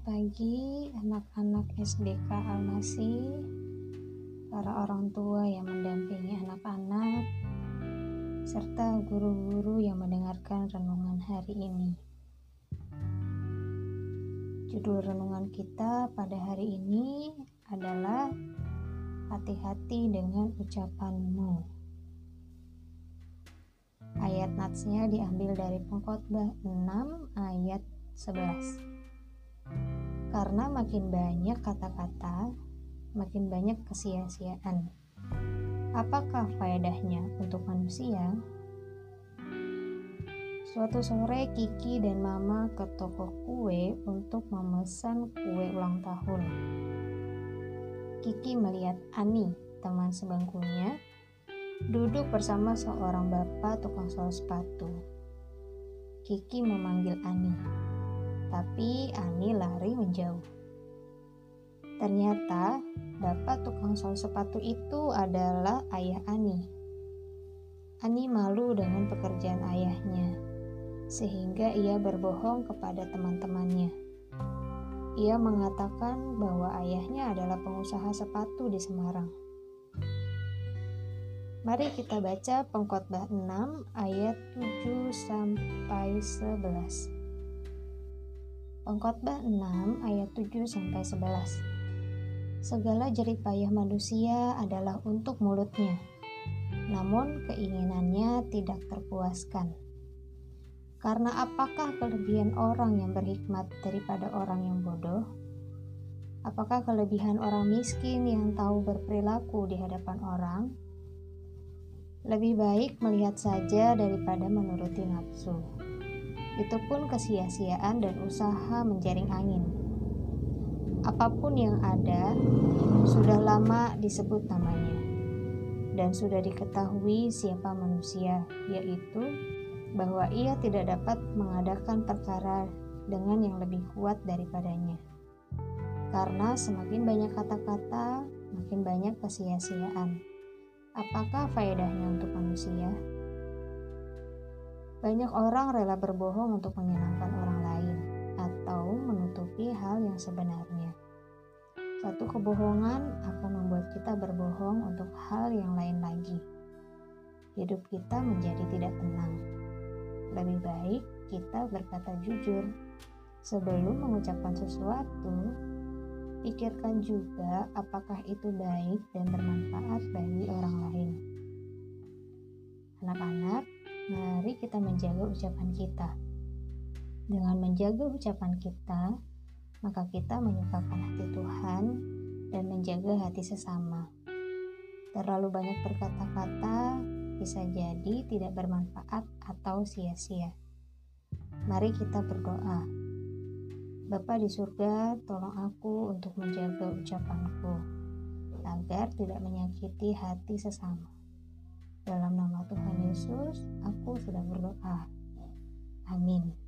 pagi anak-anak SDK Almasi, para orang tua yang mendampingi anak-anak, serta guru-guru yang mendengarkan renungan hari ini. Judul renungan kita pada hari ini adalah Hati-hati dengan ucapanmu. Ayat natsnya diambil dari pengkhotbah 6 ayat 11. Karena makin banyak kata-kata, makin banyak kesia-siaan. Apakah faedahnya untuk manusia? Suatu sore Kiki dan Mama ke toko kue untuk memesan kue ulang tahun. Kiki melihat Ani, teman sebangkunya, duduk bersama seorang bapak tukang sol sepatu. Kiki memanggil Ani tapi Ani lari menjauh. Ternyata bapak tukang sol sepatu itu adalah ayah Ani. Ani malu dengan pekerjaan ayahnya, sehingga ia berbohong kepada teman-temannya. Ia mengatakan bahwa ayahnya adalah pengusaha sepatu di Semarang. Mari kita baca pengkhotbah 6 ayat 7 sampai 11. Pengkhotbah 6 ayat 7 sampai 11. Segala jerih payah manusia adalah untuk mulutnya, namun keinginannya tidak terpuaskan. Karena apakah kelebihan orang yang berhikmat daripada orang yang bodoh? Apakah kelebihan orang miskin yang tahu berperilaku di hadapan orang? Lebih baik melihat saja daripada menuruti nafsu itu pun kesia-siaan dan usaha menjaring angin. Apa pun yang ada sudah lama disebut namanya dan sudah diketahui siapa manusia, yaitu bahwa ia tidak dapat mengadakan perkara dengan yang lebih kuat daripadanya. Karena semakin banyak kata-kata, makin banyak kesia-siaan. Apakah faedahnya untuk manusia? Banyak orang rela berbohong untuk menyenangkan orang lain atau menutupi hal yang sebenarnya. Satu kebohongan akan membuat kita berbohong untuk hal yang lain lagi. Hidup kita menjadi tidak tenang. Lebih baik kita berkata jujur. Sebelum mengucapkan sesuatu, pikirkan juga apakah itu baik dan bermanfaat bagi orang lain. Anak-anak, mari kita menjaga ucapan kita. Dengan menjaga ucapan kita, maka kita menyukakan hati Tuhan dan menjaga hati sesama. Terlalu banyak berkata-kata bisa jadi tidak bermanfaat atau sia-sia. Mari kita berdoa. Bapa di surga, tolong aku untuk menjaga ucapanku agar tidak menyakiti hati sesama. Dalam nama Tuhan Yesus, aku sudah berdoa. Amin.